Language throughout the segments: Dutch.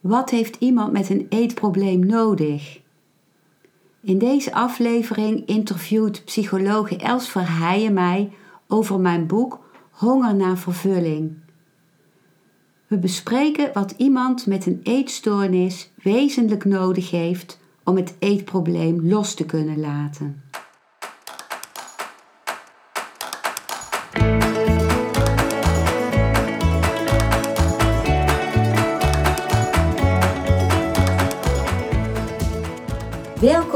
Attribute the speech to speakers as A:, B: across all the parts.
A: Wat heeft iemand met een eetprobleem nodig? In deze aflevering interviewt psychologe Els Verheijen mij over mijn boek Honger naar vervulling. We bespreken wat iemand met een eetstoornis wezenlijk nodig heeft om het eetprobleem los te kunnen laten.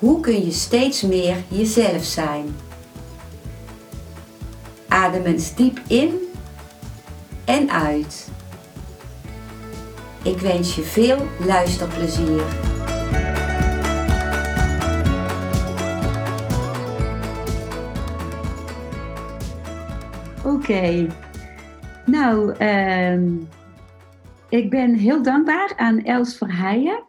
A: hoe kun je steeds meer jezelf zijn? Adem eens diep in en uit. Ik wens je veel luisterplezier. Oké, nou, ehm, ik ben heel dankbaar aan Els Verheijen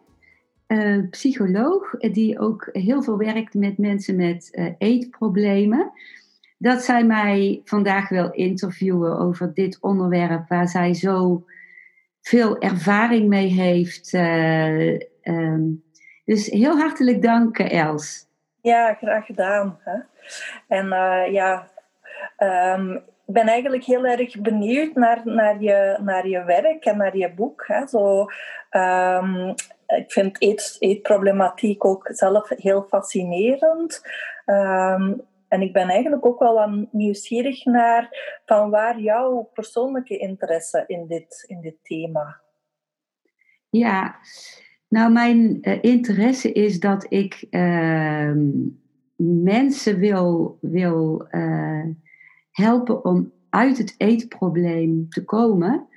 A: uh, psycholoog die ook heel veel werkt met mensen met uh, eetproblemen. Dat zij mij vandaag wil interviewen over dit onderwerp waar zij zo veel ervaring mee heeft. Uh, um, dus heel hartelijk dank, Els.
B: Ja, graag gedaan. Hè? En ja, um, ik ben eigenlijk heel erg benieuwd naar, naar, je, naar je werk en naar je boek. Hè? Zo, um, ik vind eet, eetproblematiek ook zelf heel fascinerend. Um, en ik ben eigenlijk ook wel nieuwsgierig naar van waar jouw persoonlijke interesse in dit, in dit thema.
A: Ja, nou mijn uh, interesse is dat ik uh, mensen wil, wil uh, helpen om uit het eetprobleem te komen.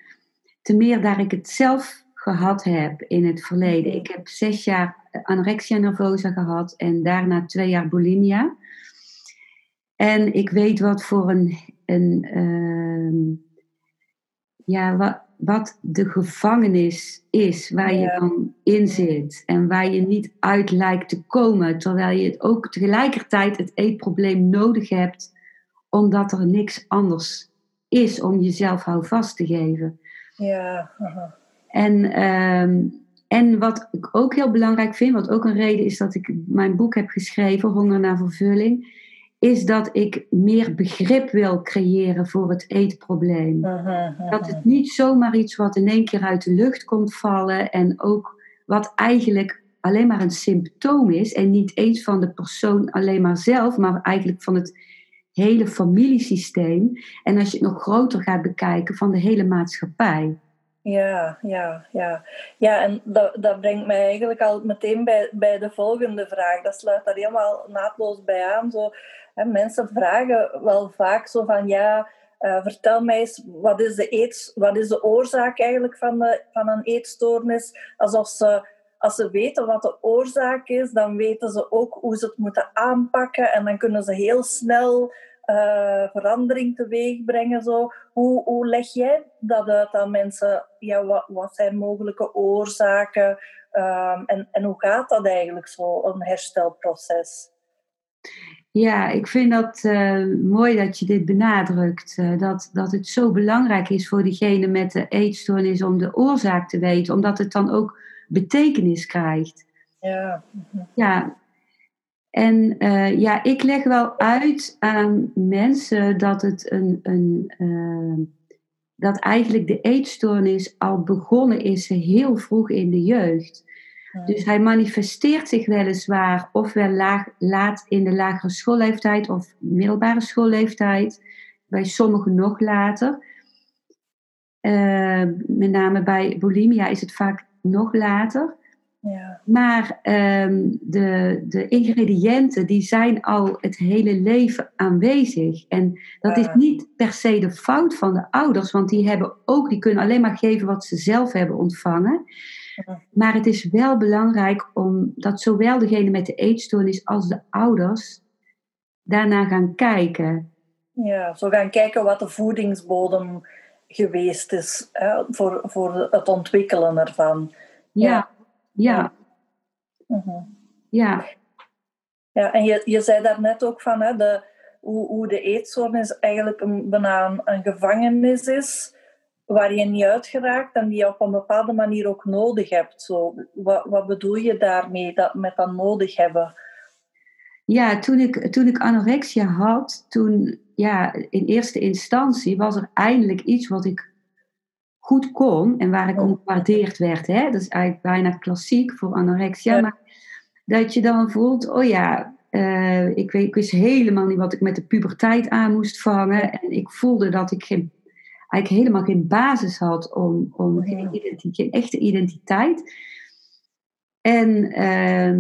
A: Te meer daar ik het zelf gehad heb in het verleden. Ik heb zes jaar anorexia nervosa gehad en daarna twee jaar bulimia. En ik weet wat voor een, een uh, ja, wat, wat de gevangenis is waar je dan in zit en waar je niet uit lijkt te komen, terwijl je ook tegelijkertijd het eetprobleem nodig hebt omdat er niks anders is om jezelf houvast te geven.
B: Ja.
A: En, ehm, en wat ik ook heel belangrijk vind, wat ook een reden is dat ik mijn boek heb geschreven, Honger naar Vervulling, is dat ik meer begrip wil creëren voor het eetprobleem. Dat het niet zomaar iets wat in één keer uit de lucht komt vallen en ook wat eigenlijk alleen maar een symptoom is en niet eens van de persoon alleen maar zelf, maar eigenlijk van het hele familiesysteem. En als je het nog groter gaat bekijken, van de hele maatschappij.
B: Ja, ja, ja. Ja, en dat, dat brengt mij eigenlijk al meteen bij, bij de volgende vraag. Dat sluit daar helemaal naadloos bij aan. Zo, hè, mensen vragen wel vaak zo van, ja, uh, vertel mij eens, wat is, de eet, wat is de oorzaak eigenlijk van, de, van een eetstoornis? Alsof ze, als ze weten wat de oorzaak is, dan weten ze ook hoe ze het moeten aanpakken. En dan kunnen ze heel snel uh, verandering teweeg brengen. Zo. Hoe, hoe leg jij dat uit aan mensen? Ja, wat, wat zijn mogelijke oorzaken? Um, en, en hoe gaat dat eigenlijk zo, een herstelproces?
A: Ja, ik vind dat uh, mooi dat je dit benadrukt. Uh, dat, dat het zo belangrijk is voor diegene met de eetstoornis om de oorzaak te weten, omdat het dan ook betekenis krijgt.
B: Ja.
A: Ja, en uh, ja, ik leg wel uit aan mensen dat het een, een uh, dat eigenlijk de eetstoornis al begonnen is heel vroeg in de jeugd. Ja. Dus hij manifesteert zich weliswaar ofwel laag, laat in de lagere schoolleeftijd of middelbare schoolleeftijd, bij sommigen nog later. Uh, met name bij bulimia is het vaak nog later.
B: Ja.
A: Maar um, de, de ingrediënten die zijn al het hele leven aanwezig. En dat is niet per se de fout van de ouders, want die hebben ook, die kunnen alleen maar geven wat ze zelf hebben ontvangen. Maar het is wel belangrijk om dat zowel degene met de eetstoornis als de ouders daarna gaan kijken.
B: Ja, zo gaan kijken wat de voedingsbodem geweest is hè, voor, voor het ontwikkelen ervan.
A: Ja, ja. Ja. Mhm. ja.
B: ja en je, je zei daarnet ook van hè, de, hoe, hoe de eetstoornis eigenlijk een, bijna een, gevangenis is waar je niet uit geraakt en die je op een bepaalde manier ook nodig hebt. Zo, wat, wat bedoel je daarmee dat, met dat nodig hebben?
A: Ja, toen ik, toen ik anorexia had, toen ja, in eerste instantie was er eindelijk iets wat ik goed kon en waar ik om gewaardeerd werd. Hè? Dat is eigenlijk bijna klassiek voor anorexia. Maar dat je dan voelt, oh ja, uh, ik, weet, ik wist helemaal niet wat ik met de puberteit aan moest vangen. En ik voelde dat ik geen, eigenlijk helemaal geen basis had om, om geen, geen echte identiteit. En ehm,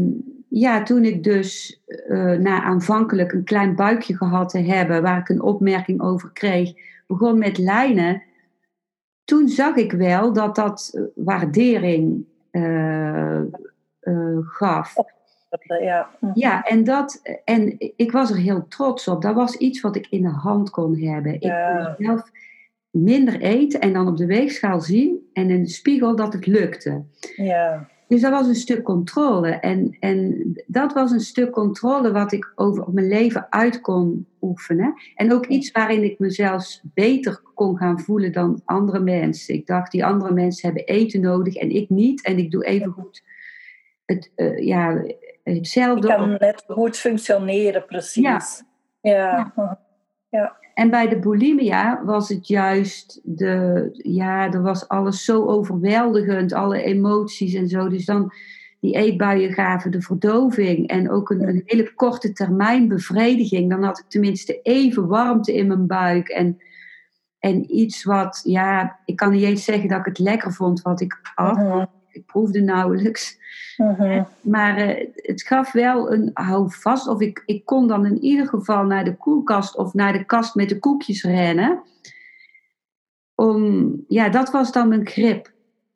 A: ja, toen ik dus uh, na aanvankelijk een klein buikje gehad te hebben, waar ik een opmerking over kreeg, begon met lijnen. Toen zag ik wel dat dat eh, waardering uh, gaf.
B: Ja.
A: Mhm. ja, en, dat, en ik was er heel trots op. Dat was iets wat ik in de hand kon hebben. Ik kon zelf minder eten en dan op de weegschaal zien en in de spiegel dat het lukte.
B: Ja.
A: Dus dat was een stuk controle. En, en dat was een stuk controle wat ik over mijn leven uit kon oefenen. En ook iets waarin ik mezelf beter kon gaan voelen dan andere mensen. Ik dacht, die andere mensen hebben eten nodig en ik niet. En ik doe even goed het, uh, ja, hetzelfde.
B: Ik kan net goed functioneren, precies.
A: Ja.
B: ja. ja.
A: En bij de bulimia was het juist de, ja, er was alles zo overweldigend, alle emoties en zo. Dus dan die eetbuien gaven de verdoving en ook een, een hele korte termijn bevrediging. Dan had ik tenminste even warmte in mijn buik en, en iets wat, ja, ik kan niet eens zeggen dat ik het lekker vond wat ik at. Ik proefde nauwelijks.
B: Mhm.
A: Maar uh, het gaf wel een houvast. Of ik, ik kon dan in ieder geval naar de koelkast of naar de kast met de koekjes rennen. Om, ja, dat was dan mijn grip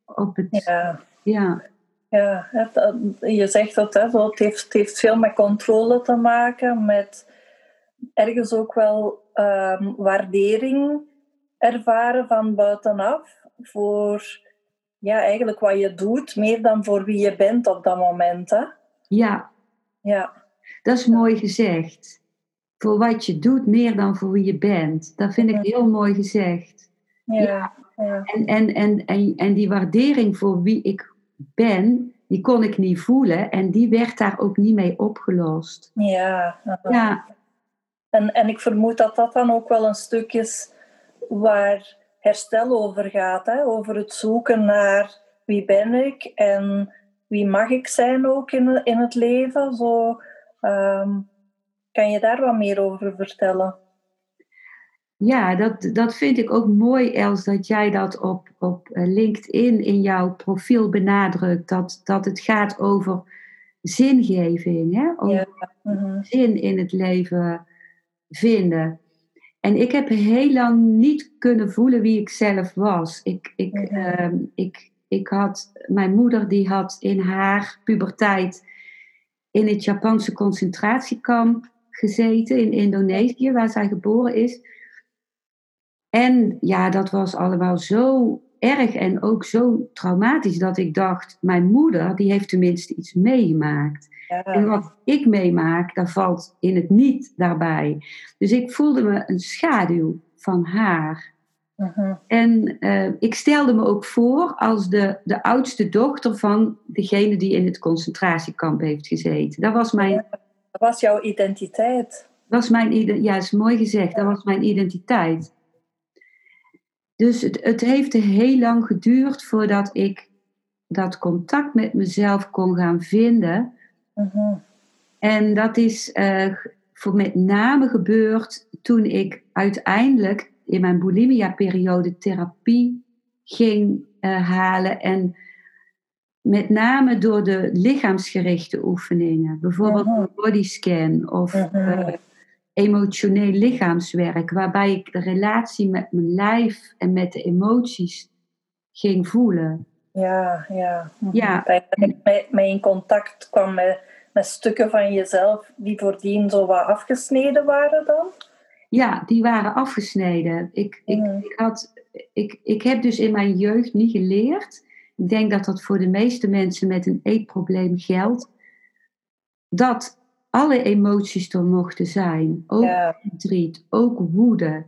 A: op het.
B: Ja.
A: ja.
B: Ja, het, eh, je zegt dat hè, het, heeft, het heeft veel met controle te maken, met ergens ook wel um, waardering ervaren van buitenaf voor ja, eigenlijk wat je doet, meer dan voor wie je bent op dat moment. Hè?
A: Ja.
B: ja.
A: Dat is mooi gezegd. Voor wat je doet, meer dan voor wie je bent. Dat vind ik heel mooi gezegd.
B: Ja. ja.
A: En, en, en, en, en die waardering voor wie ik ben, die kon ik niet voelen. En die werd daar ook niet mee opgelost.
B: Ja.
A: ja.
B: En, en ik vermoed dat dat dan ook wel een stuk is waar herstel over gaat. Hè? Over het zoeken naar wie ben ik en wie mag ik zijn ook in, in het leven. Zo, um, kan je daar wat meer over vertellen?
A: Ja, dat, dat vind ik ook mooi, Els, dat jij dat op, op eh, LinkedIn in jouw profiel benadrukt. Dat, dat het gaat over zingeving, hè? over
B: ja. Mhm.
A: zin in het leven vinden. En ik heb heel lang niet kunnen voelen wie ik zelf was. Ik, ik, ehm, ik, ik had, mijn moeder die had in haar puberteit in het Japanse concentratiekamp gezeten in Indonesië, waar zij geboren is. En ja, dat was allemaal zo erg en ook zo traumatisch dat ik dacht, mijn moeder die heeft tenminste iets meegemaakt. En wat ik meemaak, dat valt in het niet daarbij. Dus ik voelde me een schaduw van haar.
B: Mhm.
A: En eh, ik stelde me ook voor als de, de oudste dochter van degene die in het concentratiekamp heeft gezeten. Dat was mijn,
B: Dat was jouw identiteit.
A: was mijn ja, is mooi gezegd, dat was mijn identiteit. Dus het, het heeft heel lang geduurd voordat ik dat contact met mezelf kon gaan vinden.
B: Mhm.
A: En dat is eh, voor met name gebeurd toen ik uiteindelijk in mijn bulimia-periode therapie ging eh, halen. En met name door de lichaamsgerichte oefeningen. Bijvoorbeeld
B: Mhm.
A: een bodyscan of
B: Mhm.
A: eh, emotioneel lichaamswerk. Waarbij ik de relatie met mijn lijf en met de emoties ging voelen.
B: Ja, ja.
A: Ja.
B: Dat je met, in contact kwam met, met stukken van jezelf die voordien zo wat afgesneden waren dan?
A: Ja, die waren afgesneden. Ik, ik, ik, had, ik, ik heb dus in mijn jeugd niet geleerd. Ik denk dat dat voor de meeste mensen met een eetprobleem geldt. Dat alle emoties er mochten zijn. Ook verdriet, ook woede.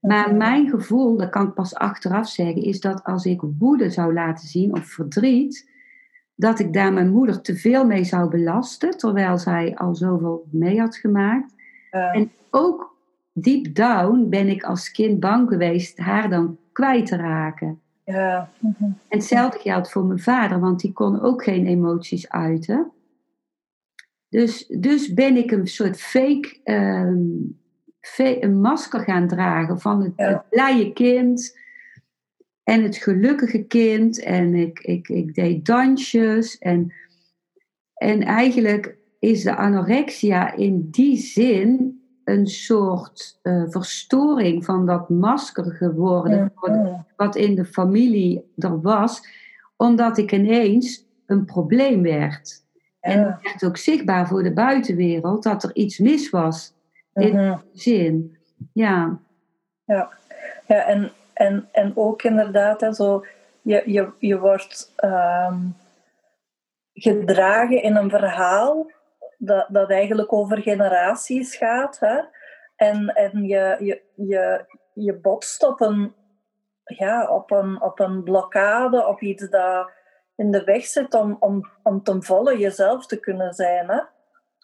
A: Maar mhm. mijn gevoel, dat kan ik pas achteraf zeggen, is dat als ik woede zou laten zien of verdriet, dat ik daar mijn moeder te veel mee zou belasten, terwijl zij al zoveel mee had gemaakt. En ook deep down ben ik als kind bang geweest haar dan kwijt te raken.
B: Mhm. En
A: hetzelfde geldt voor mijn vader, want die kon ook geen emoties uiten. Dus, dus ben ik een soort fake, ehm, een masker gaan dragen van het, ja. blije kind en het gelukkige kind. En ik, ik, ik deed dansjes. En, en eigenlijk is de anorexia in die zin een soort uh, verstoring van dat masker geworden, wat in de familie er was, omdat ik ineens een probleem werd. En het werd ook zichtbaar voor de buitenwereld dat er iets mis was. In mm zin. Ja.
B: Ja, ja en, en, en ook inderdaad, hè, zo, je, je, je wordt ehm, gedragen in een verhaal dat, dat eigenlijk over generaties gaat. Hè? En, en je, je, je, je botst op een, ja, op, een, op een blokkade, op iets dat in de weg zit om, om, om ten volle jezelf te kunnen zijn. Hè?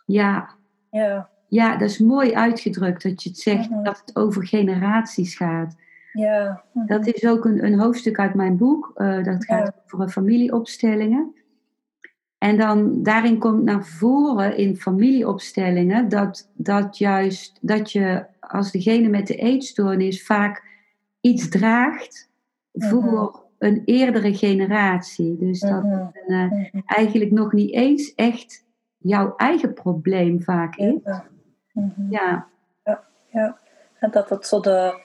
A: Ja.
B: ja.
A: Ja, dat is mooi uitgedrukt dat je het zegt, mhm. dat het over generaties gaat.
B: Ja.
A: Mhm. Dat is ook een, een hoofdstuk uit mijn boek. Uh, dat gaat over familieopstellingen. En dan daarin komt naar voren in familieopstellingen dat, dat juist dat je als degene met de eetstoornis vaak iets draagt voor mhm een eerdere generatie. Dus dat mhm. uh, eigenlijk nog niet eens echt jouw eigen probleem vaak is.
B: Mhm. Ja. ja. ja. En dat het zo de,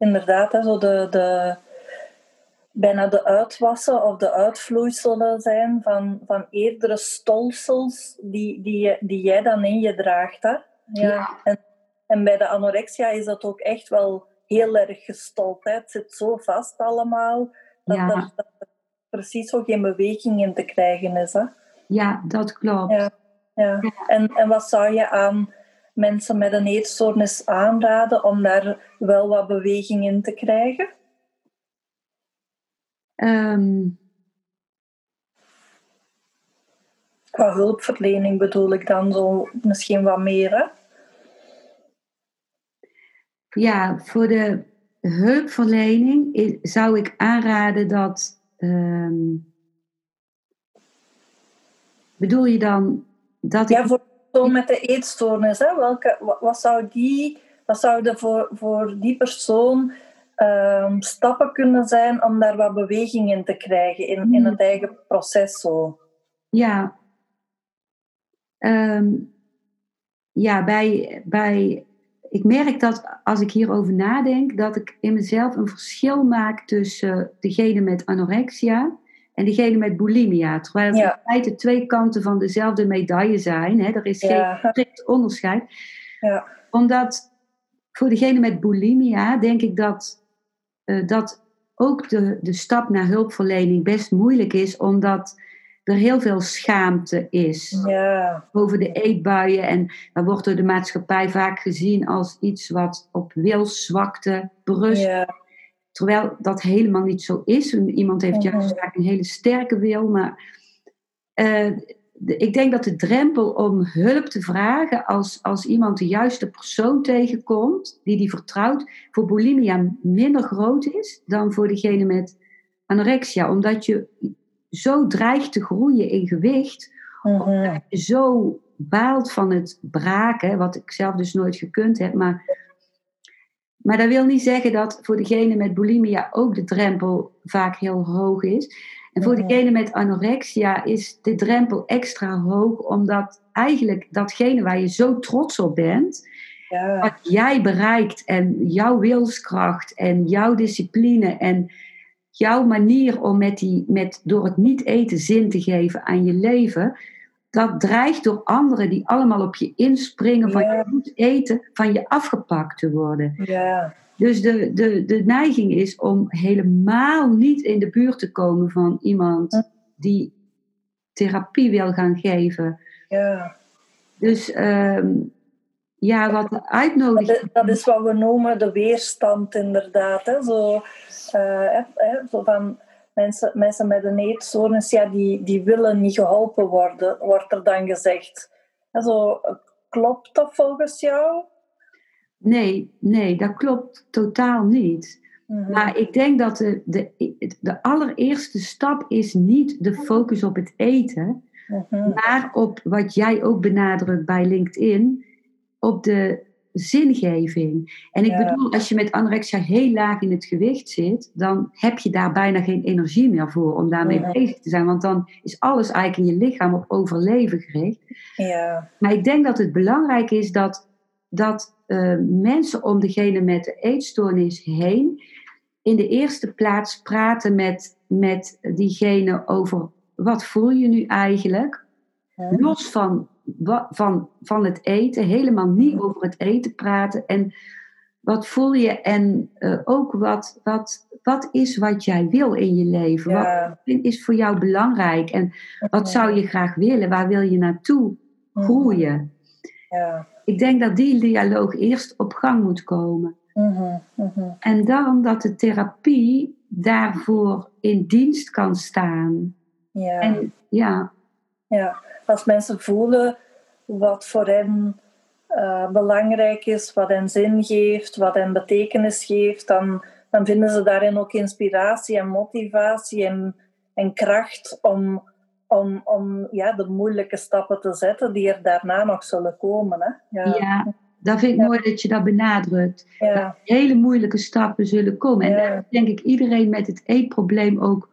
B: inderdaad, hè, zo de, de, bijna de uitwassen of de uitvloeiselen zijn van, van eerdere stolsels die, die, die jij dan in je draagt. Hè? Ja. En, en bij de anorexia is dat ook echt wel heel erg gestold. Hè? Het zit zo vast allemaal. Dat, ja. er, precies zo geen beweging in te krijgen is. Hè?
A: Ja, dat klopt.
B: Ja. Ja. En, en wat zou je aan mensen met een eetstoornis aanraden om daar wel wat beweging in te krijgen?
A: Um.
B: Qua hulpverlening bedoel ik dan zo misschien wat meer. Hè?
A: Ja, voor de hulpverlening zou ik aanraden dat. Ehm, bedoel je dan dat
B: ja, voor persoon met de eetstoornis, hè? Welke, wat, zou die, wat zouden voor, voor die persoon um, stappen kunnen zijn om daar wat beweging in te krijgen in, in het hmm. eigen proces? Zo?
A: Ja, um, ja bij, bij ik merk dat als ik hierover nadenk, dat ik in mezelf een verschil maak tussen degene met anorexia en degene met bulimia. Terwijl het in feite twee kanten van dezelfde medaille zijn. Hè? Er is geen strikt onderscheid.
B: Ja.
A: Omdat voor degene met bulimia denk ik dat, uh, dat ook de, de stap naar hulpverlening best moeilijk is, omdat er heel veel schaamte is
B: ja.
A: over de eetbuien. En dat wordt door de maatschappij vaak gezien als iets wat op wilszwakte berust. Ja. Terwijl dat helemaal niet zo is. Iemand heeft juist vaak een hele sterke wil. Maar uh, ik denk dat de drempel om hulp te vragen als, als iemand de juiste persoon tegenkomt, die die vertrouwt, voor bulimia minder groot is dan voor degene met anorexia. Omdat je zo dreigt te groeien in gewicht, mm omdat je zo baalt van het braken, wat ik zelf dus nooit gekund heb. Maar, maar dat wil niet zeggen dat voor degene met bulimia ook de drempel vaak heel hoog is. En voor degene met anorexia is de drempel extra hoog, omdat eigenlijk datgene waar je zo trots op bent,
B: ja.
A: wat jij bereikt en jouw wilskracht en jouw discipline en jouw manier om met die, met, door het niet eten zin te geven aan je leven, dat dreigt door anderen die allemaal op je inspringen van je moet eten, van je afgepakt te worden.
B: Ja.
A: Dus de, de, de neiging is om helemaal niet in de buurt te komen van iemand die therapie wil gaan geven.
B: Ja.
A: Dus ehm, ja, wat de uitnodiging...
B: Dat, is wat we noemen de weerstand inderdaad. Hè? Zo, uh, hè, zo van mensen, mensen met een eetstoornis, ja, die, die willen niet geholpen worden, wordt er dan gezegd. En zo, klopt dat volgens jou?
A: Nee, nee, dat klopt totaal niet. Mhm. Maar ik denk dat de, de, de allereerste stap is niet de focus op het eten, mhm. maar op wat jij ook benadrukt bij LinkedIn, op de zingeving. En ik bedoel, als je met anorexia heel laag in het gewicht zit, dan heb je daar bijna geen energie meer voor om daarmee bezig te zijn. Want dan is alles eigenlijk in je lichaam op overleven gericht.
B: Ja.
A: Maar ik denk dat het belangrijk is dat, dat uh, mensen om degene met de eetstoornis heen in de eerste plaats praten met, met diegene over wat voel je nu eigenlijk. Los van van, van het eten, helemaal niet over het eten praten. En wat voel je en uh, ook wat, wat, wat is wat jij wil in je leven? Wat is voor jou belangrijk? En wat zou je graag willen? Waar wil je naartoe
B: mm.
A: groeien?
B: Ja.
A: Ik denk dat die dialoog eerst op gang moet komen.
B: Mm-hmm, mm-hmm.
A: En dan dat de therapie daarvoor in dienst kan staan.
B: Ja.
A: En, ja.
B: Ja, als mensen voelen wat voor hen uh, belangrijk is, wat hen zin geeft, wat hen betekenis geeft, dan, dan vinden ze daarin ook inspiratie en motivatie en, en kracht om, om, om ja, de moeilijke stappen te zetten die er daarna nog zullen komen. Hè?
A: Ja. ja. Dat vind ik mooi dat je dat benadrukt.
B: Ja.
A: Dat hele moeilijke stappen zullen komen. En daar denk ik iedereen met het eetprobleem ook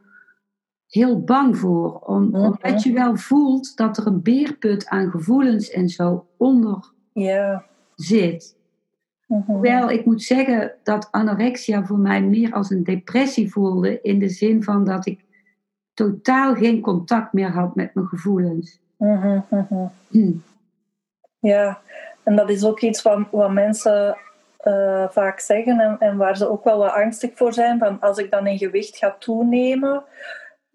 A: heel bang voor. Om,
B: Mhm.
A: Omdat je wel voelt dat er een beerput aan gevoelens en zo onder zit.
B: Mhm.
A: Hoewel ik moet zeggen dat anorexia voor mij meer als een depressie voelde. In de zin van dat ik totaal geen contact meer had met mijn gevoelens.
B: Mhm, mhm.
A: Hm.
B: Ja, en dat is ook iets wat, wat mensen eh, vaak zeggen en, en waar ze ook wel wat angstig voor zijn. Van als ik dan in gewicht ga toenemen,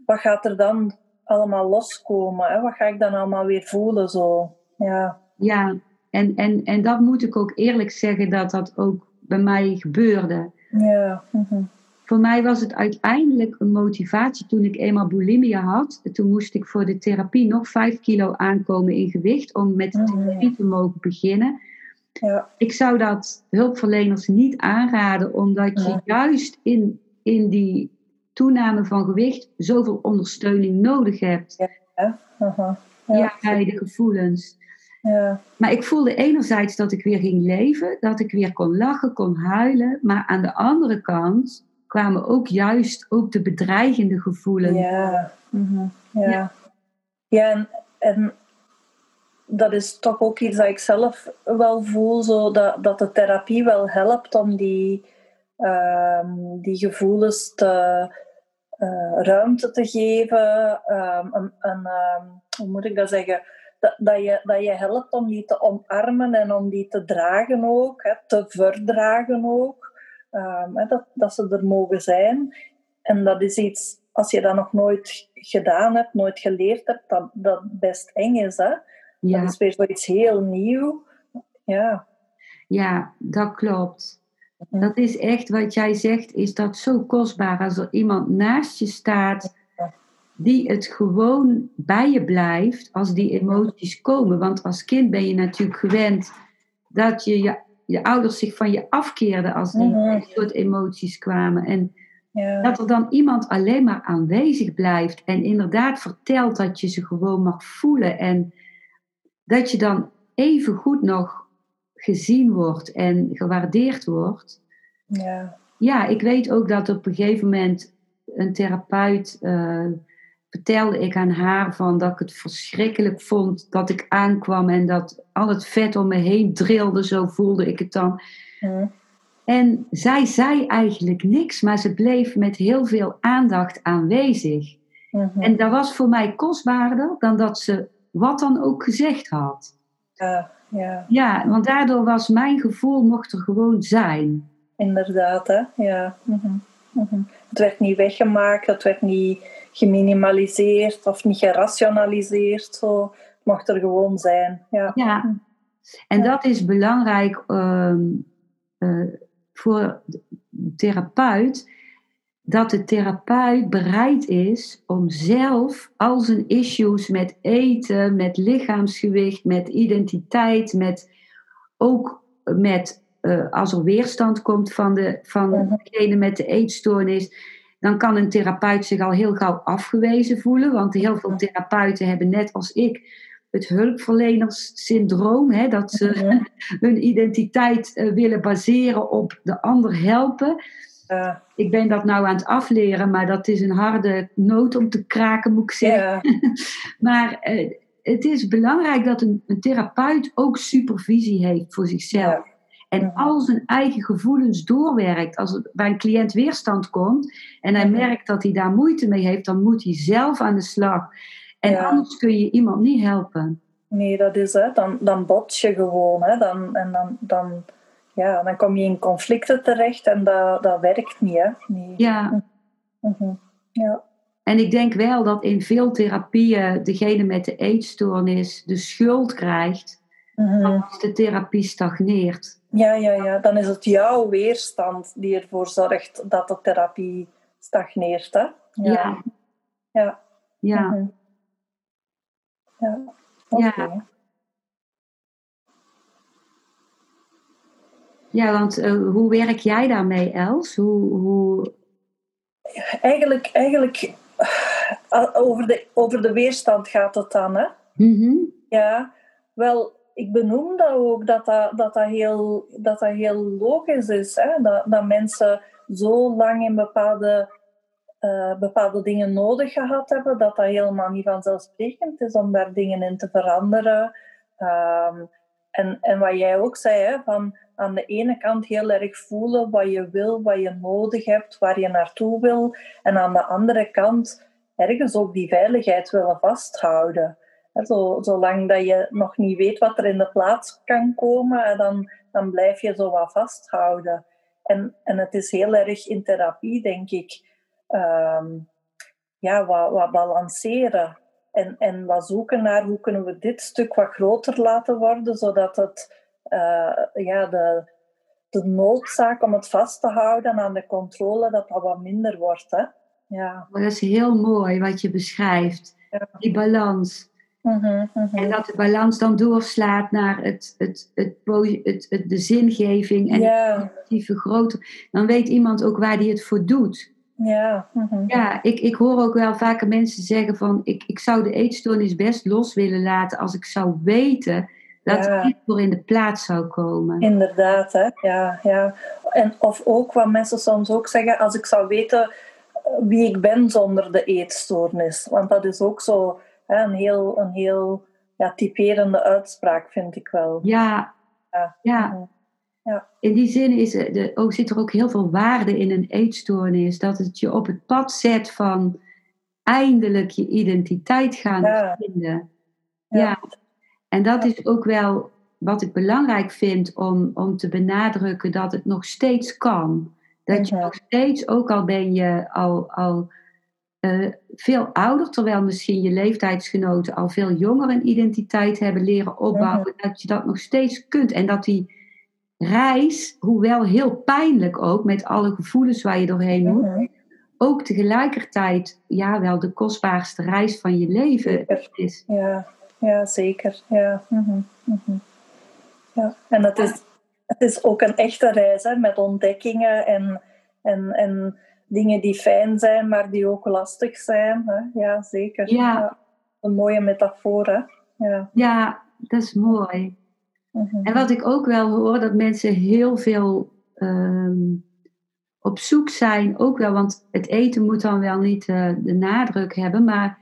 B: wat gaat er dan allemaal loskomen? Hè? Wat ga ik dan allemaal weer voelen? Zo? Ja.
A: Ja, en, en, en dat moet ik ook eerlijk zeggen dat dat ook bij mij gebeurde.
B: Ja. mhm.
A: Voor mij was het uiteindelijk een motivatie toen ik eenmaal bulimia had. Toen moest ik voor de therapie nog 5 kilo aankomen in gewicht om met de
B: Mhm.
A: therapie te mogen beginnen.
B: Ja.
A: Ik zou dat hulpverleners niet aanraden, omdat je juist in, in die toename van gewicht zoveel ondersteuning nodig hebt.
B: Ja.
A: Ja,
B: Ja.
A: bij de gevoelens.
B: Ja.
A: Maar ik voelde enerzijds dat ik weer ging leven, dat ik weer kon lachen, kon huilen. Maar aan de andere kant kwamen ook juist ook de bedreigende gevoelens.
B: Ja. mhm. ja.
A: Ja.
B: Ja, en, en dat is toch ook iets dat ik zelf wel voel, zo dat, dat de therapie wel helpt om die, ehm, die gevoelens te, eh, ruimte te geven. ehm, een, een, ehm, hoe moet ik dat zeggen? Dat, dat, je, dat je helpt om die te omarmen en om die te dragen ook, hè, te verdragen ook. Ehm, hè, dat, dat ze er mogen zijn. En dat is iets, als je dat nog nooit gedaan hebt, nooit geleerd hebt, dat, dat best eng is. Hè?
A: Ja,
B: Dat is weer zoiets heel nieuw. Ja.
A: ja, dat klopt. Dat is echt wat jij zegt, is dat zo kostbaar als er iemand naast je staat die het gewoon bij je blijft als die emoties komen. Want als kind ben je natuurlijk gewend dat je, je, je ouders zich van je afkeerden als die
B: Mhm.
A: soort emoties kwamen. En
B: Ja.
A: dat er dan iemand alleen maar aanwezig blijft en inderdaad vertelt dat je ze gewoon mag voelen. En dat je dan even goed nog gezien wordt en gewaardeerd wordt.
B: Ja.
A: Ja, ik weet ook dat op een gegeven moment een therapeut eh, vertelde ik aan haar van dat ik het verschrikkelijk vond dat ik aankwam en dat al het vet om me heen drilde, zo voelde ik het dan. En zij zei eigenlijk niks, maar ze bleef met heel veel aandacht aanwezig.
B: Mhm.
A: En dat was voor mij kostbaarder dan dat ze wat dan ook gezegd had.
B: Ja, ja,
A: Ja, want daardoor was mijn gevoel mocht er gewoon zijn.
B: inderdaad. Hè? Ja. mhm, mhm. Het werd niet weggemaakt, het werd niet geminimaliseerd of niet gerationaliseerd. Zo. Het mocht er gewoon zijn. Ja.
A: Ja, en
B: Ja.
A: dat is belangrijk ehm, eh, voor de therapeut. Dat de therapeut bereid is om zelf al zijn issues met eten, met lichaamsgewicht, met identiteit, met ook met eh, als er weerstand komt van, de, van degene met de eetstoornis, dan kan een therapeut zich al heel gauw afgewezen voelen. Want heel veel therapeuten hebben net als ik het hulpverlenerssyndroom, hè, dat ze hun identiteit eh, willen baseren op de ander helpen.
B: Ja,
A: Ik ben dat nou aan het afleren, maar dat is een harde noot om te kraken, moet ik zeggen. Maar eh, het is belangrijk dat een, een therapeut ook supervisie heeft voor zichzelf. En
B: Mhm.
A: al zijn eigen gevoelens doorwerkt. Als er bij een cliënt weerstand komt en hij merkt dat hij daar moeite mee heeft, dan moet hij zelf aan de slag. En
B: Ja.
A: anders kun je iemand niet helpen.
B: Nee, dat is het. Dan, dan bots je gewoon. Hè. Dan, en dan, dan, ja, dan kom je in conflicten terecht en dat, dat werkt niet. Hè. Nee.
A: Ja.
B: Mhm. ja.
A: En ik denk wel dat in veel therapieën degene met de eetstoornis de schuld krijgt
B: Mhm.
A: als de therapie stagneert.
B: ja, ja, ja. Dan is het jouw weerstand die ervoor zorgt dat de therapie stagneert. Hè.
A: Ja,
B: Ja.
A: ja.
B: Mhm. Ja.
A: Ja.
B: Oké.
A: Ja, want eh, hoe werk jij daarmee, Els? Hoe, hoe...
B: Eigenlijk, eigenlijk eh, over, de, over de weerstand gaat het dan. Hè.
A: Mhm.
B: Ja, wel, ik benoem dat ook, dat dat, dat, dat, heel, dat, dat heel logisch is. Hè? Dat, dat mensen zo lang in bepaalde, eh, bepaalde dingen nodig gehad hebben, dat dat helemaal niet vanzelfsprekend is om daar dingen in te veranderen. Ehm, en, en wat jij ook zei, hè, van aan de ene kant heel erg voelen wat je wil, wat je nodig hebt, waar je naartoe wil. En aan de andere kant ergens ook die veiligheid willen vasthouden. Zo, zolang dat je nog niet weet wat er in de plaats kan komen, dan, dan blijf je zo wat vasthouden. En, en het is heel erg in therapie, denk ik, ehm, ja, wat, wat balanceren. En, en wat zoeken naar hoe kunnen we dit stuk wat groter laten worden, zodat het, eh, ja, de, de noodzaak om het vast te houden aan de controle, dat dat wat minder wordt. Hè? Ja.
A: Maar dat is heel mooi wat je beschrijft.
B: Ja.
A: Die balans.
B: Mhm, mhm.
A: En dat de balans dan doorslaat naar het, het, het, het, het, de zingeving en positieve groter. Dan weet iemand ook waar hij het voor doet.
B: Ja. mhm.
A: Ja, ik, ik hoor ook wel vaker mensen zeggen van... Ik, ik zou de eetstoornis best los willen laten als ik zou weten... dat
B: Ja.
A: dit voor in de plaats zou komen.
B: Inderdaad, hè? Ja, ja. En, of ook wat mensen soms ook zeggen, als ik zou weten eh, wie ik ben zonder de eetstoornis. Want dat is ook zo hè, een heel, een heel ja, typerende uitspraak, vind ik wel.
A: Ja,
B: Ja.
A: ja.
B: Mhm. Ja.
A: In die zin is de, ook, zit er ook heel veel waarde in een eetstoornis. Dat het je op het pad zet van eindelijk je identiteit gaan
B: Ja.
A: vinden.
B: Ja.
A: Ja. En dat is ook wel wat ik belangrijk vind om, om te benadrukken dat het nog steeds kan. Dat je
B: Mhm.
A: nog steeds, ook al ben je al, al eh, veel ouder, terwijl misschien je leeftijdsgenoten al veel jonger een identiteit hebben leren opbouwen, dat je dat nog steeds kunt. En dat die reis, hoewel heel pijnlijk ook, met alle gevoelens waar je doorheen moet,
B: Mhm.
A: ook tegelijkertijd ja, wel de kostbaarste reis van je leven
B: Zeker.
A: is.
B: Ja, ja zeker. Ja. mhm, mhm. ja. En het is, het is ook een echte reis hè, met ontdekkingen en, en, en dingen die fijn zijn, maar die ook lastig zijn. Hè. Ja, zeker.
A: Ja.
B: Een mooie metafoor. Hè. Ja.
A: Ja, dat is mooi.
B: Mhm.
A: En wat ik ook wel hoor, dat mensen heel veel ehm, op zoek zijn, ook wel, want het eten moet dan wel niet eh, de nadruk hebben, maar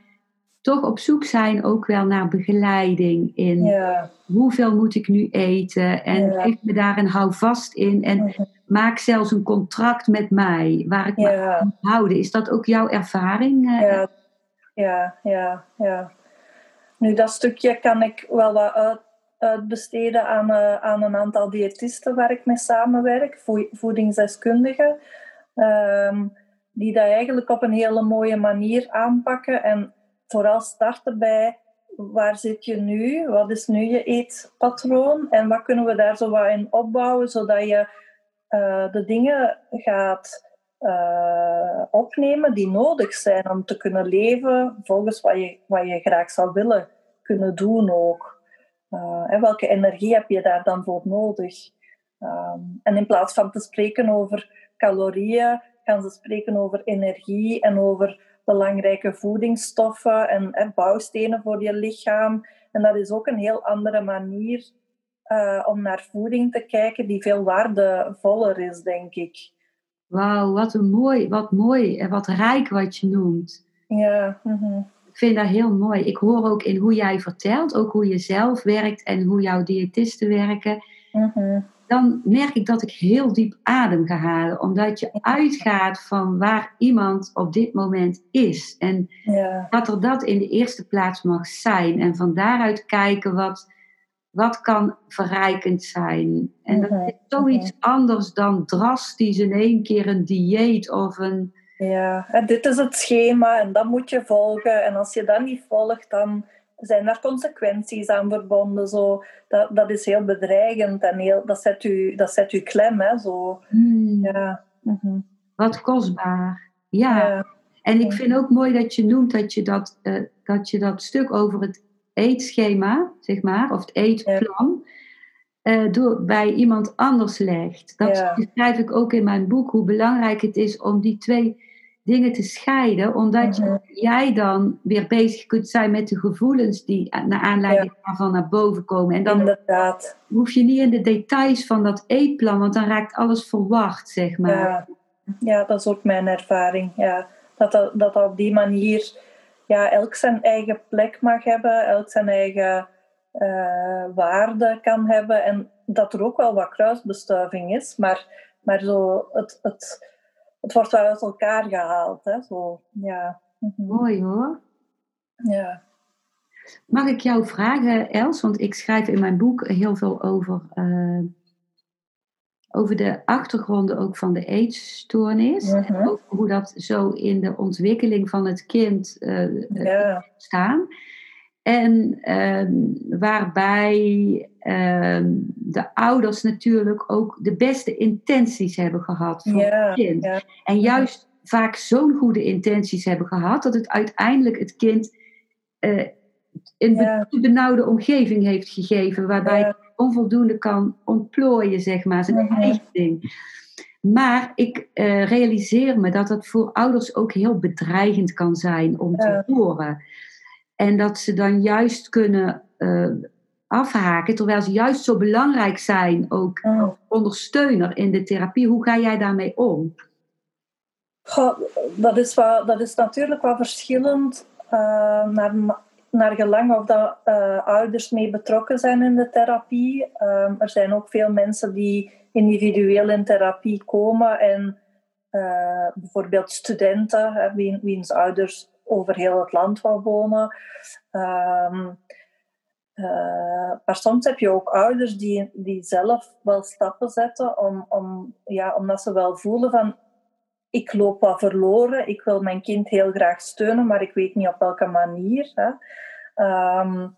A: toch op zoek zijn ook wel naar begeleiding in
B: Ja.
A: hoeveel moet ik nu eten en
B: Ja.
A: geef me daar een houvast in en
B: Mhm.
A: maak zelfs een contract met mij waar ik me aan houden. Is dat ook jouw ervaring? eh?
B: Ja, ja, ja, ja. Nu, dat stukje kan ik wel wat uit, uitbesteden aan, eh, aan een aantal diëtisten waar ik mee samenwerk, voe- voedingsdeskundigen, ehm, die dat eigenlijk op een hele mooie manier aanpakken en vooral starten bij waar zit je nu, wat is nu je eetpatroon en wat kunnen we daar zo wat in opbouwen, zodat je eh, de dingen gaat eh, opnemen die nodig zijn om te kunnen leven volgens wat je, wat je graag zou willen kunnen doen ook. Eh, en welke energie heb je daar dan voor nodig? Ehm, en in plaats van te spreken over calorieën, gaan ze spreken over energie en over belangrijke voedingsstoffen en, en bouwstenen voor je lichaam. En dat is ook een heel andere manier eh, om naar voeding te kijken, die veel waardevoller is, denk ik.
A: Wauw, wat een mooi, wat mooi en wat rijk wat je noemt.
B: Ja, mhm.
A: Vind dat heel mooi. Ik hoor ook in hoe jij vertelt, ook hoe je zelf werkt en hoe jouw diëtisten werken.
B: Mhm.
A: Dan merk ik dat ik heel diep adem ga halen, omdat je uitgaat van waar iemand op dit moment is. En
B: ja,
A: dat er dat in de eerste plaats mag zijn. En van daaruit kijken wat, wat kan verrijkend zijn. En dat
B: Mhm,
A: is zoiets anders dan drastisch in één keer een dieet of een...
B: ja. En dit is het schema en dat moet je volgen. En als je dat niet volgt, dan zijn er consequenties aan verbonden. Zo. Dat, dat is heel bedreigend en heel, dat, zet u, dat zet u klem. Hè, zo.
A: hmm,
B: Ja. mhm.
A: Wat kostbaar. Ja.
B: Ja.
A: En ik vind ook mooi dat je noemt dat je dat, eh, dat, je dat stuk over het eetschema, zeg maar, of het eetplan, eh, door, bij iemand anders legt. Dat
B: Ja.
A: schrijf ik ook in mijn boek, hoe belangrijk het is om die twee dingen te scheiden, omdat
B: Mhm.
A: jij dan weer bezig kunt zijn met de gevoelens die naar aanleiding daarvan naar boven komen. En dan
B: Inderdaad.
A: hoef je niet in de details van dat eetplan, want dan raakt alles verward, zeg maar.
B: Ja. ja, dat is ook mijn ervaring. Ja. Dat, dat, dat dat op die manier ja, elk zijn eigen plek mag hebben, elk zijn eigen eh, waarde kan hebben. En dat er ook wel wat kruisbestuiving is, maar, maar zo, het, het, het wordt wel uit elkaar gehaald. Hè? Zo, ja. Mhm.
A: Mooi hoor.
B: ja.
A: Mag ik jou vragen, Els? Want ik schrijf in mijn boek heel veel over, eh, over de achtergronden ook van de eetstoornis. En
B: Mhm.
A: over hoe dat zo in de ontwikkeling van het kind eh,
B: Ja.
A: staan. En ehm, waarbij ehm, de ouders natuurlijk ook de beste intenties hebben gehad voor het kind. En juist vaak zo'n goede intenties hebben gehad, dat het uiteindelijk het kind eh, een benauwde omgeving heeft gegeven, waarbij het onvoldoende kan ontplooien, zeg maar, zijn eigen ding. Maar ik eh, realiseer me dat het voor ouders ook heel bedreigend kan zijn om te horen. En dat ze dan juist kunnen eh, afhaken, terwijl ze juist zo belangrijk zijn, ook als ondersteuner in de therapie. Hoe ga jij daarmee om?
B: Goh, dat, is wel, dat is natuurlijk wel verschillend eh, naar, naar gelang of dat eh, ouders mee betrokken zijn in de therapie. Ehm, er zijn ook veel mensen die individueel in therapie komen en eh, bijvoorbeeld studenten, hè, wie, wiens ouders over heel het land wel wonen. Ehm, eh, maar soms heb je ook ouders die, die zelf wel stappen zetten om, om, ja, omdat ze wel voelen van ik loop wat verloren, ik wil mijn kind heel graag steunen, maar ik weet niet op welke manier. Hè. Ehm,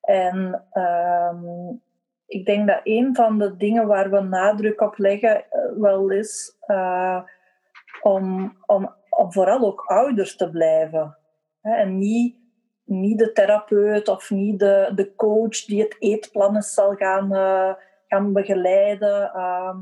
B: en ehm, ik denk dat een van de dingen waar we nadruk op leggen eh, wel is eh, om, om, om vooral ook ouders te blijven. Hè, en niet, niet de therapeut of niet de, de coach die het eetplannen zal gaan, eh, gaan begeleiden. Ehm,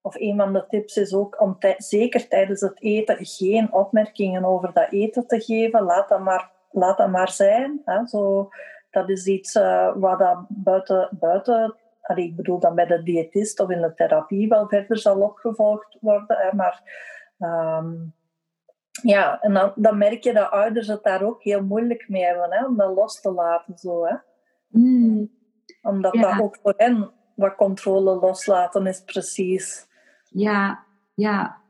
B: of een van de tips is ook om zeker tijdens het eten geen opmerkingen over dat eten te geven. Laat dat maar, laat dat maar zijn. Hè. Zo, dat is iets eh, wat dat buiten, buiten allee, ik bedoel dan bij de diëtist of in de therapie wel verder zal opgevolgd worden. Maar ehm, ja, en dan, dan merk je dat ouders het daar ook heel moeilijk mee hebben, hè, om dat los te laten. Zo, hè.
A: Mm.
B: Omdat
A: Ja.
B: dat ook voor hen wat controle loslaten is, precies.
A: Ja, ja.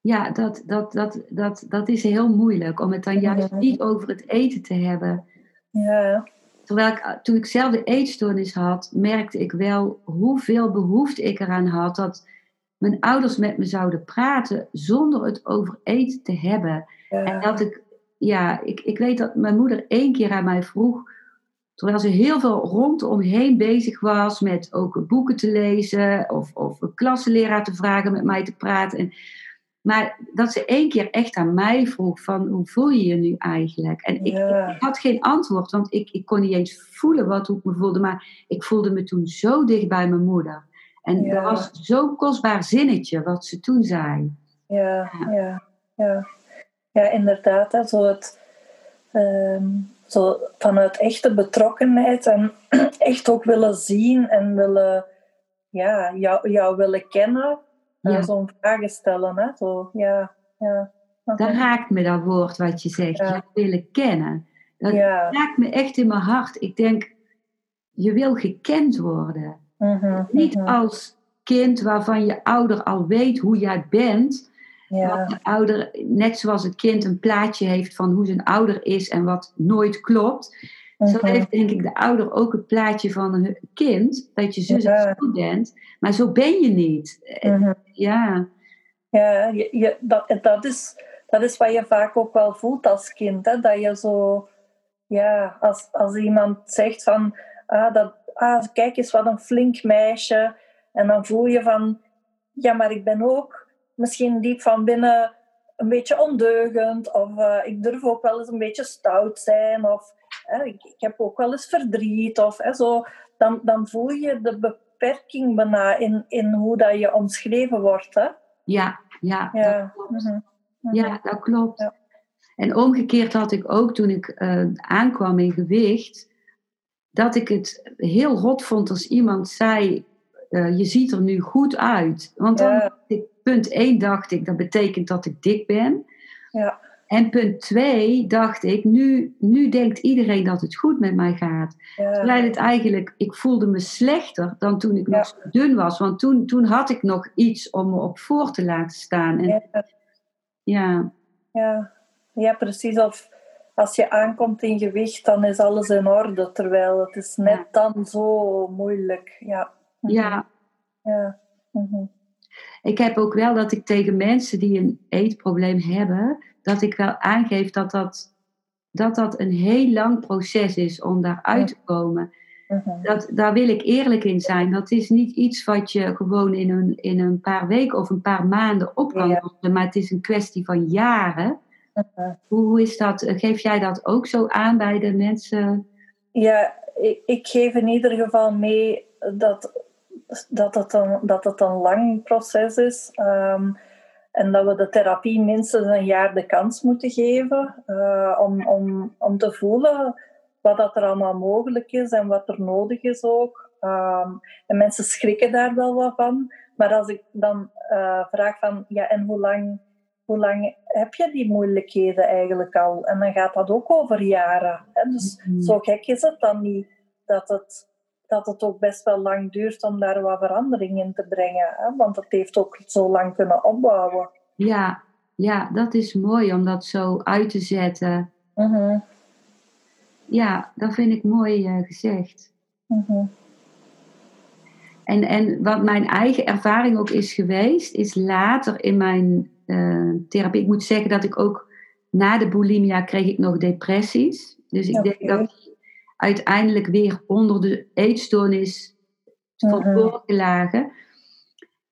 A: Ja, dat, dat, dat, dat, dat is heel moeilijk om het dan juist niet over het eten te hebben.
B: Ja,
A: Terwijl ik, toen ik zelf de eetstoornis had, merkte ik wel hoeveel behoefte ik eraan had dat mijn ouders met me zouden praten zonder het over eten te hebben. En dat ik, ja, ik, ik weet dat mijn moeder één keer aan mij vroeg, terwijl ze heel veel rondomheen bezig was met ook boeken te lezen of, of een klassenleraar te vragen, met mij te praten. En, maar dat ze één keer echt aan mij vroeg van hoe voel je je nu eigenlijk? En ik,
B: Ja.
A: ik had geen antwoord, want ik, ik kon niet eens voelen wat hoe ik me voelde. Maar ik voelde me toen zo dicht bij mijn moeder. En
B: Ja.
A: dat was zo'n kostbaar zinnetje wat ze toen zei.
B: ja, ja, ja. Ja, inderdaad. Hè, zo het, ehm, zo vanuit echte betrokkenheid en echt ook willen zien en willen, ja, jou, jou willen kennen. En
A: Ja.
B: zo'n vragen stellen. Hè, zo, ja, ja.
A: Dat raakt me dat woord wat je zegt.
B: Ja.
A: Je willen kennen. Dat
B: Ja.
A: raakt me echt in mijn hart. Ik denk, je wil gekend worden.
B: Mhm,
A: Niet
B: mhm.
A: als kind waarvan je ouder al weet hoe jij bent.
B: Ja,
A: de ouder, net zoals het kind een plaatje heeft van hoe zijn ouder is en wat nooit klopt. Zo
B: mhm.
A: heeft denk ik de ouder ook het plaatje van een kind. Dat je zus en zo bent. Maar zo ben je niet. Eh. Ja,
B: Ja, je, je, dat, dat, is, dat is wat je vaak ook wel voelt als kind. Hè? Dat je zo, ja, als, als iemand zegt van, ah, dat, ah, kijk eens wat een flink meisje. En dan voel je van, ja, maar ik ben ook misschien diep van binnen een beetje ondeugend. Of eh, ik durf ook wel eens een beetje stout zijn. Of ik, ik heb ook wel eens verdriet. Of zo. Dan, dan voel je de beperking bijna in, in hoe dat je omschreven wordt. Hè?
A: ja, ja. dat
B: Ja.
A: klopt.
B: mhm, mhm.
A: Ja, dat klopt.
B: Ja.
A: En omgekeerd had ik ook toen ik eh, aankwam in gewicht, dat ik het heel rot vond als iemand zei: eh, Je ziet er nu goed uit. Want dan,
B: Ja.
A: punt 1 dacht ik, dat betekent dat ik dik ben.
B: Ja.
A: En punt 2 dacht ik, nu, nu denkt iedereen dat het goed met mij gaat.
B: Ja.
A: Terwijl het eigenlijk, ik voelde me slechter dan toen ik nog zo dun was. Want toen, toen had ik nog iets om me op voor te laten staan. En
B: Ja,
A: ja,
B: ja. ja, precies. Of als je aankomt in gewicht, dan is alles in orde. Terwijl het is net
A: Ja.
B: dan zo moeilijk. Ja. Mhm.
A: ja,
B: Ja. Mhm.
A: Ik heb ook wel dat ik tegen mensen die een eetprobleem hebben, dat ik wel aangeef dat dat, dat, dat een heel lang proces is om daaruit te komen.
B: Mhm.
A: Dat, daar wil ik eerlijk in zijn. Dat is niet iets wat je gewoon in een, in een paar weken of een paar maanden op kan lossen, maar het is een kwestie van jaren.
B: Mhm.
A: Hoe, is dat? Geef jij dat ook zo aan bij de mensen?
B: Ja, ik, ik geef in ieder geval mee dat, dat, het, een, dat het een lang proces is. Ehm, en dat we de therapie minstens een jaar de kans moeten geven eh, om, om, om te voelen wat dat er allemaal mogelijk is en wat er nodig is ook. Ehm, en mensen schrikken daar wel wat van. Maar als ik dan eh, vraag van, ja, en hoe lang, hoe lang heb je die moeilijkheden eigenlijk al? En dan gaat dat ook over jaren. Hè? Dus
A: Mhm.
B: zo gek is het dan niet dat het, dat het ook best wel lang duurt om daar wat verandering in te brengen. Hè? Want het heeft ook zo lang kunnen opbouwen.
A: Ja, ja, dat is mooi om dat zo uit te zetten.
B: Mhm,
A: Ja, dat vind ik mooi eh, gezegd.
B: mhm,
A: En, en wat mijn eigen ervaring ook is geweest, is later in mijn therapie. Ik moet zeggen dat ik ook na de bulimia kreeg ik nog depressies. Dus ik denk dat die uiteindelijk weer onder de eetstoornis
B: Mhm.
A: verborgen lagen.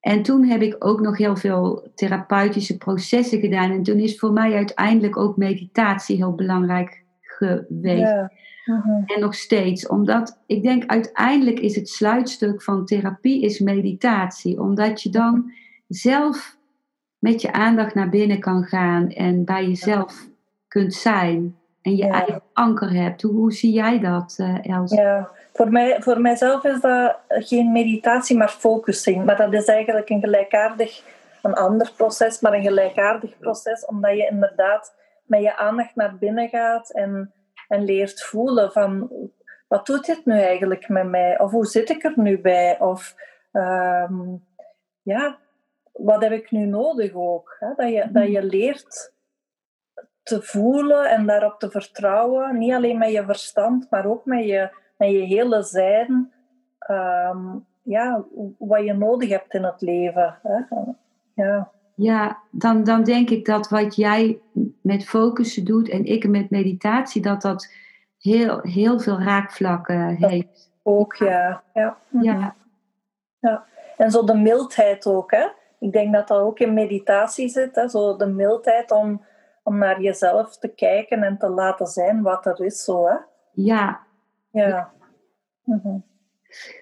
A: En toen heb ik ook nog heel veel therapeutische processen gedaan. En toen is voor mij uiteindelijk ook meditatie heel belangrijk geweest.
B: Ja. mhm,
A: En nog steeds, omdat ik denk uiteindelijk is het sluitstuk van therapie is meditatie. Omdat je dan zelf met je aandacht naar binnen kan gaan en bij jezelf kunt zijn. En je
B: Ja.
A: eigen anker hebt. Hoe, hoe zie jij dat, Els?
B: Ja, voor, mij, voor mijzelf is dat geen meditatie, maar focusing. Maar dat is eigenlijk een gelijkaardig een ander proces, maar een gelijkaardig proces, omdat je inderdaad met je aandacht naar binnen gaat en, en leert voelen van wat doet dit nu eigenlijk met mij? Of hoe zit ik er nu bij? Of ehm, ja, wat heb ik nu nodig ook? Hè? Dat, je, dat je leert te voelen en daarop te vertrouwen. Niet alleen met je verstand, maar ook met je, met je hele zijn. Ehm, ja, wat je nodig hebt in het leven. Hè?
A: Ja, ja dan, dan denk ik dat wat jij met focussen doet en ik met meditatie, dat dat heel, heel veel raakvlakken heeft.
B: Ook, ja. Ja. ja. ja. En zo de mildheid ook, hè. Ik denk dat dat ook in meditatie zit, hè. Zo de mildheid om, om naar jezelf te kijken en te laten zijn wat er is, zo, hè.
A: Ja.
B: Ja.
A: Mhm.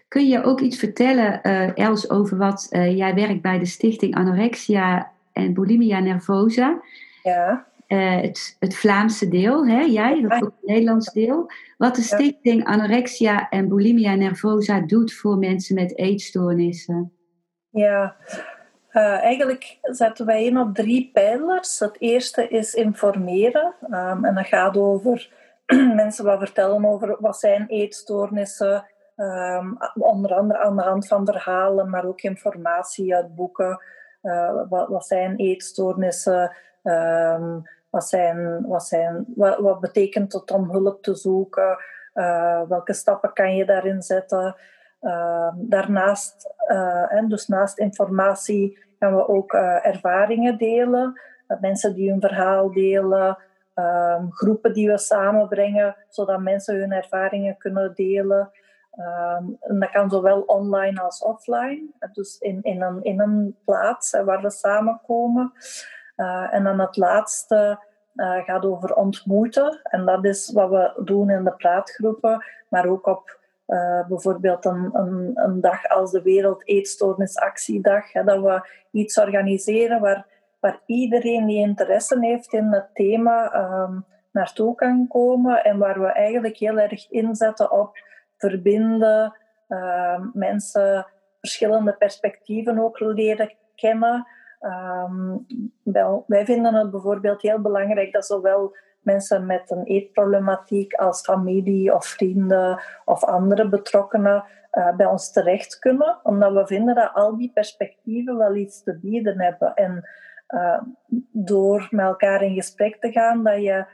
A: Kun je ook iets vertellen, uh, Els, over wat uh, jij werkt bij de stichting Anorexia en Bulimia Nervosa?
B: Ja.
A: Uh, het, het, Vlaamse deel, hè? jij, dat ook het Nederlands deel. Wat de stichting Anorexia en Bulimia Nervosa doet voor mensen met eetstoornissen.
B: Ja, uh, eigenlijk zetten wij in op drie pijlers. Het eerste is informeren. Um, en dat gaat over mensen wat vertellen over wat zijn eetstoornissen. Um, onder andere aan de hand van verhalen, maar ook informatie uit boeken. Uh, wat, wat zijn eetstoornissen? Um, wat, zijn, wat, zijn, wat, betekent het om hulp te zoeken? Uh, welke stappen kan je daarin zetten? Daarnaast, en dus naast informatie, gaan we ook ervaringen delen. mensen die hun verhaal delen, um, groepen die we samenbrengen, zodat mensen hun ervaringen kunnen delen. Um, en dat kan zowel online als offline, dus in, in, een, in een plaats waar we samenkomen. Uh, en dan het laatste uh, gaat over ontmoeten. En dat is wat we doen in de praatgroepen, maar ook op uh, bijvoorbeeld een, een, een, dag als de Wereld Eetstoornisactiedag. Hè, dat we iets organiseren waar, waar iedereen die interesse heeft in het thema um, naartoe kan komen. En waar we eigenlijk heel erg inzetten op verbinden, uh, mensen verschillende perspectieven ook leren kennen. Wel, wij vinden het bijvoorbeeld heel belangrijk dat zowel mensen met een eetproblematiek als familie of vrienden of andere betrokkenen uh, bij ons terecht kunnen, omdat we vinden dat al die perspectieven wel iets te bieden hebben. En uh, door met elkaar in gesprek te gaan, dat je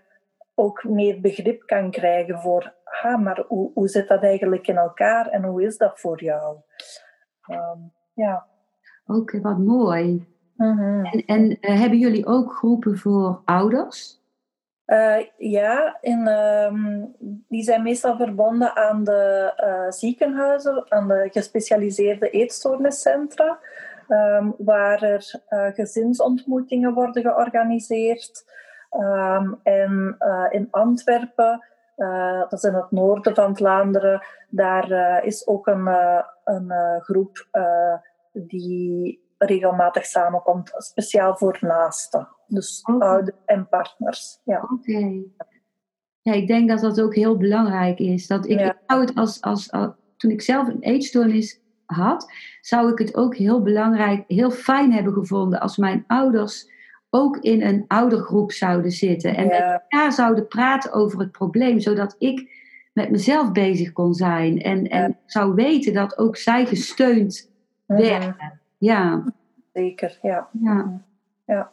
B: ook meer begrip kan krijgen voor, ah, maar hoe, hoe zit dat eigenlijk in elkaar en hoe is dat voor jou? Um, ja.
A: Oké, wat mooi. Mhm. En, en uh, hebben jullie ook groepen voor ouders?
B: Uh, ja, um, die zijn meestal verbonden aan de uh, ziekenhuizen, aan de gespecialiseerde eetstoorniscentra, um, waar er gezinsontmoetingen worden georganiseerd. Um, en in Antwerpen, dat is in het noorden van Vlaanderen, daar is ook een, een groep die regelmatig samenkomt, speciaal voor naasten. Dus okay. ouders en partners. Ja.
A: Oké. Ja, ik denk dat dat ook heel belangrijk is. Dat ik, ik zou het als, als, toen ik zelf een eetstoornis had, zou ik het ook heel belangrijk, heel fijn hebben gevonden als mijn ouders ook in een oudergroep zouden zitten en met elkaar zouden praten over het probleem, zodat ik met mezelf bezig kon zijn en, en zou weten dat ook zij gesteund mhm. werden. Ja.
B: Zeker, ja.
A: Ja.
B: ja.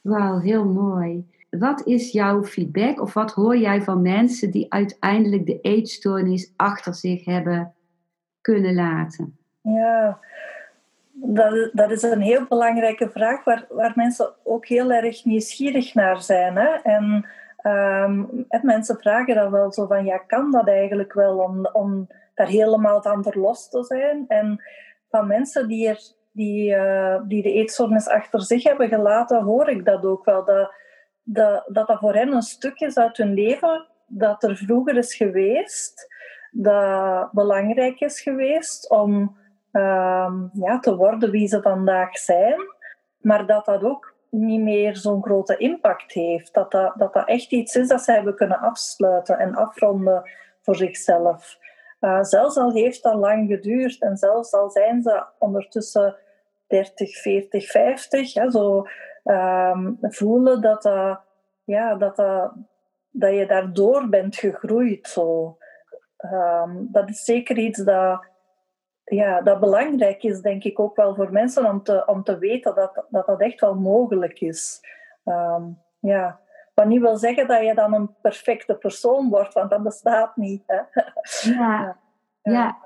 A: Wauw, heel mooi. Wat is jouw feedback of wat hoor jij van mensen die uiteindelijk de eetstoornis achter zich hebben kunnen laten?
B: Ja, dat, dat is een heel belangrijke vraag waar, waar mensen ook heel erg nieuwsgierig naar zijn. Hè? En um, mensen vragen dan wel zo van, ja, kan dat eigenlijk wel om, om daar helemaal van verlost te zijn? En van mensen die, er, die, uh, die de eetstoornis achter zich hebben gelaten, hoor ik dat ook wel. Dat dat, dat, voor hen een stuk is uit hun leven dat er vroeger is geweest, dat belangrijk is geweest om uh, ja, te worden wie ze vandaag zijn, maar dat dat ook niet meer zo'n grote impact heeft. Dat dat, dat dat echt iets is dat ze hebben kunnen afsluiten en afronden voor zichzelf. Uh, zelfs al heeft dat lang geduurd en zelfs al zijn ze ondertussen 30, 40, 50. Hè, zo ehm, voelen dat, uh, ja, dat, dat je daardoor bent gegroeid. Zo. Ehm, dat is zeker iets dat, ja, dat belangrijk is, denk ik, ook wel voor mensen om te, om te weten dat, dat dat echt wel mogelijk is. Um, ja. Wat niet wil zeggen dat je dan een perfecte persoon wordt, want dat bestaat niet. Hè?
A: Ja, ja.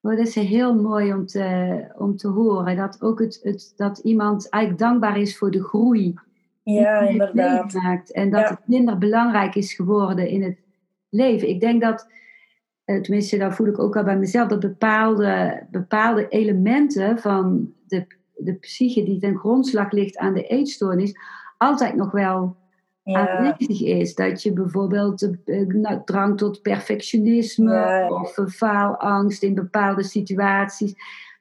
A: Oh, dat is heel mooi om te, om te horen. Dat ook het, het, dat iemand eigenlijk dankbaar is voor de groei.
B: Ja, inderdaad.
A: Maakt, en dat het minder belangrijk is geworden in het leven. Ik denk dat, eh, tenminste, dat voel ik ook al bij mezelf, dat bepaalde, bepaalde elementen van de, de psyche die ten grondslag ligt aan de eetstoornis, altijd nog wel ja. aanwezig is. Dat je bijvoorbeeld uh, nou, drang tot perfectionisme of faalangst in bepaalde situaties.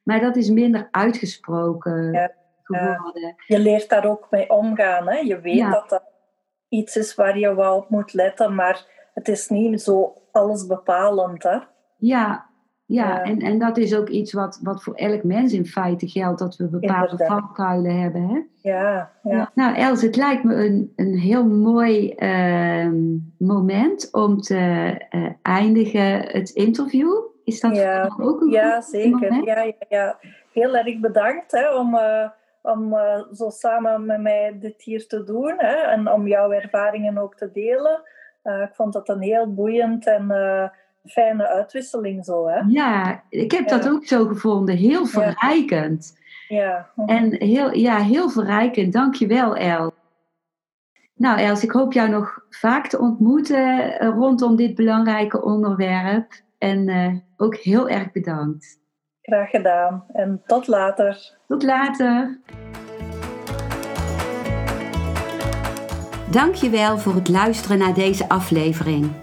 A: Maar dat is minder uitgesproken geworden.
B: Je leert daar ook mee omgaan. Hè? Je weet dat dat iets is waar je wel op moet letten, maar het is niet zo alles bepalend. Hè?
A: Ja, ja, En, en dat is ook iets wat, wat voor elk mens in feite geldt, dat we bepaalde valkuilen hebben. Hè?
B: Ja, ja.
A: Nou, Els, het lijkt me een, een heel mooi uh, moment om te uh, eindigen het interview. Is dat
B: ja.
A: ook een
B: Ja, zeker. Ja, ja, ja, Heel erg bedankt hè, om, uh, om zo samen met mij dit hier te doen hè, en om jouw ervaringen ook te delen. ik vond dat een heel boeiend en fijne uitwisseling zo, hè?
A: Ja, ik heb dat ook zo gevonden. Heel verrijkend.
B: Ja.
A: En heel, ja, heel verrijkend. Dankjewel, El. Nou, Els, ik hoop jou nog vaak te ontmoeten eh, rondom dit belangrijke onderwerp. En uh, ook heel erg bedankt.
B: Graag gedaan. En tot later.
A: Tot later. Dankjewel voor het luisteren naar deze aflevering.